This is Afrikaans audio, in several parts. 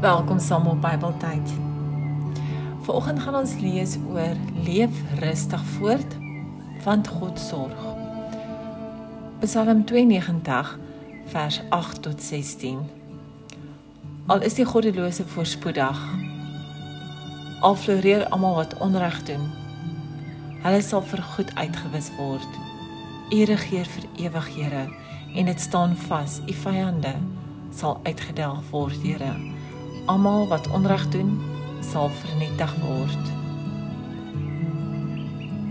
Welkom saam op Bybeltyd. Vanoggend gaan ons lees oor leef rustig voort want God sorg. Psalm 92 vers 8 tot 16. Al is die goddelose voorspoedig, al floreer almal wat onreg doen, hulle sal vir goed uitgewis word. U regeer vir ewig, Here, en dit staan vas. U vyande sal uitgedelg word, Here. Almal wat onreg doen, sal vernietig word.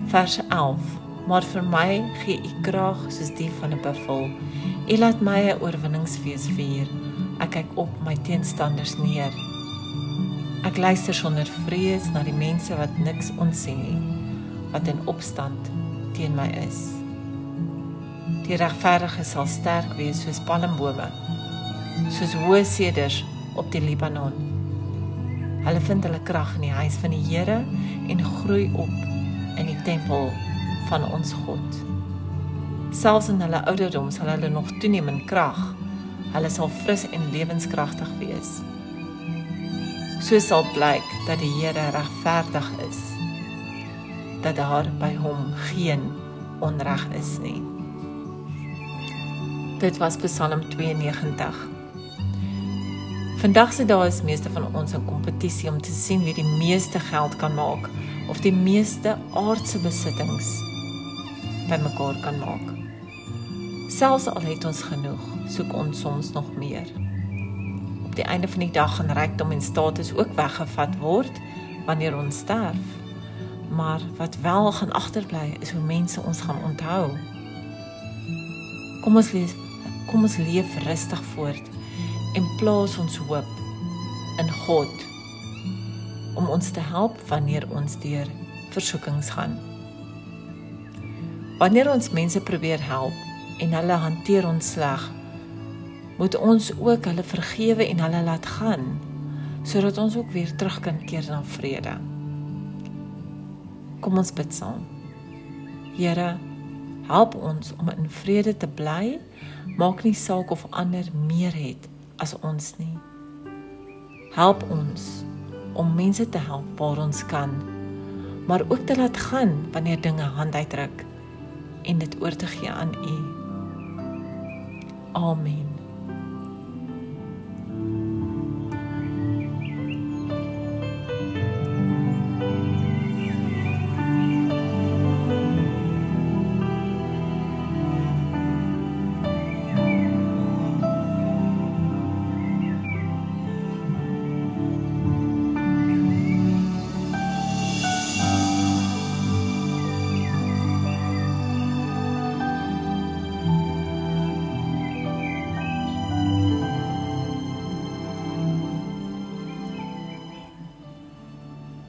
Vers 11. Maar vir my gee U krag soos die van 'n buffel. U laat my 'n oorwinningsfees vier. Ek kyk op my teenstanders neer. Ek luister sonder vrees na die mense wat niks onsien nie, wat in opstand teen my is. Die regverdiges sal sterk wees soos palmbome, soos hoë seders op die Libanon. Hulle vind hulle krag in die huis van die Here en groei op in die tempel van ons God. Selfs in hulle ouderdom sal hulle nog toeneem in krag. Hulle sal fris en lewenskragtig wees. So sal blyk dat die Here regverdig is. Dat daar by hom geen onreg is nie. Dit was Psalm 92. Vandag se dae is meeste van ons in kompetisie om te sien wie die meeste geld kan maak of die meeste aardse besittings bymekaar kan maak. Selfs al het ons genoeg, soek ons soms nog meer. Op die einde van die dag gaan rykdom en status ook weggevat word wanneer ons sterf. Maar wat wel gaan agterbly is hoe mense ons gaan onthou. Kom ons lees kom ons leef rustig voort en plaas ons hoop in God om ons te help wanneer ons deur versoekings gaan. Wanneer ons mense probeer help en hulle hanteer ons sleg, moet ons ook hulle vergewe en hulle laat gaan sodat ons ook weer terug kan keer na vrede. Kom ons bid saam. Here, help ons om in vrede te bly Maak nie saak of ander meer het as ons nie. Help ons om mense te help waar ons kan, maar ook te laat gaan wanneer dinge hand uitdruk en dit oor te gee aan U. Amen.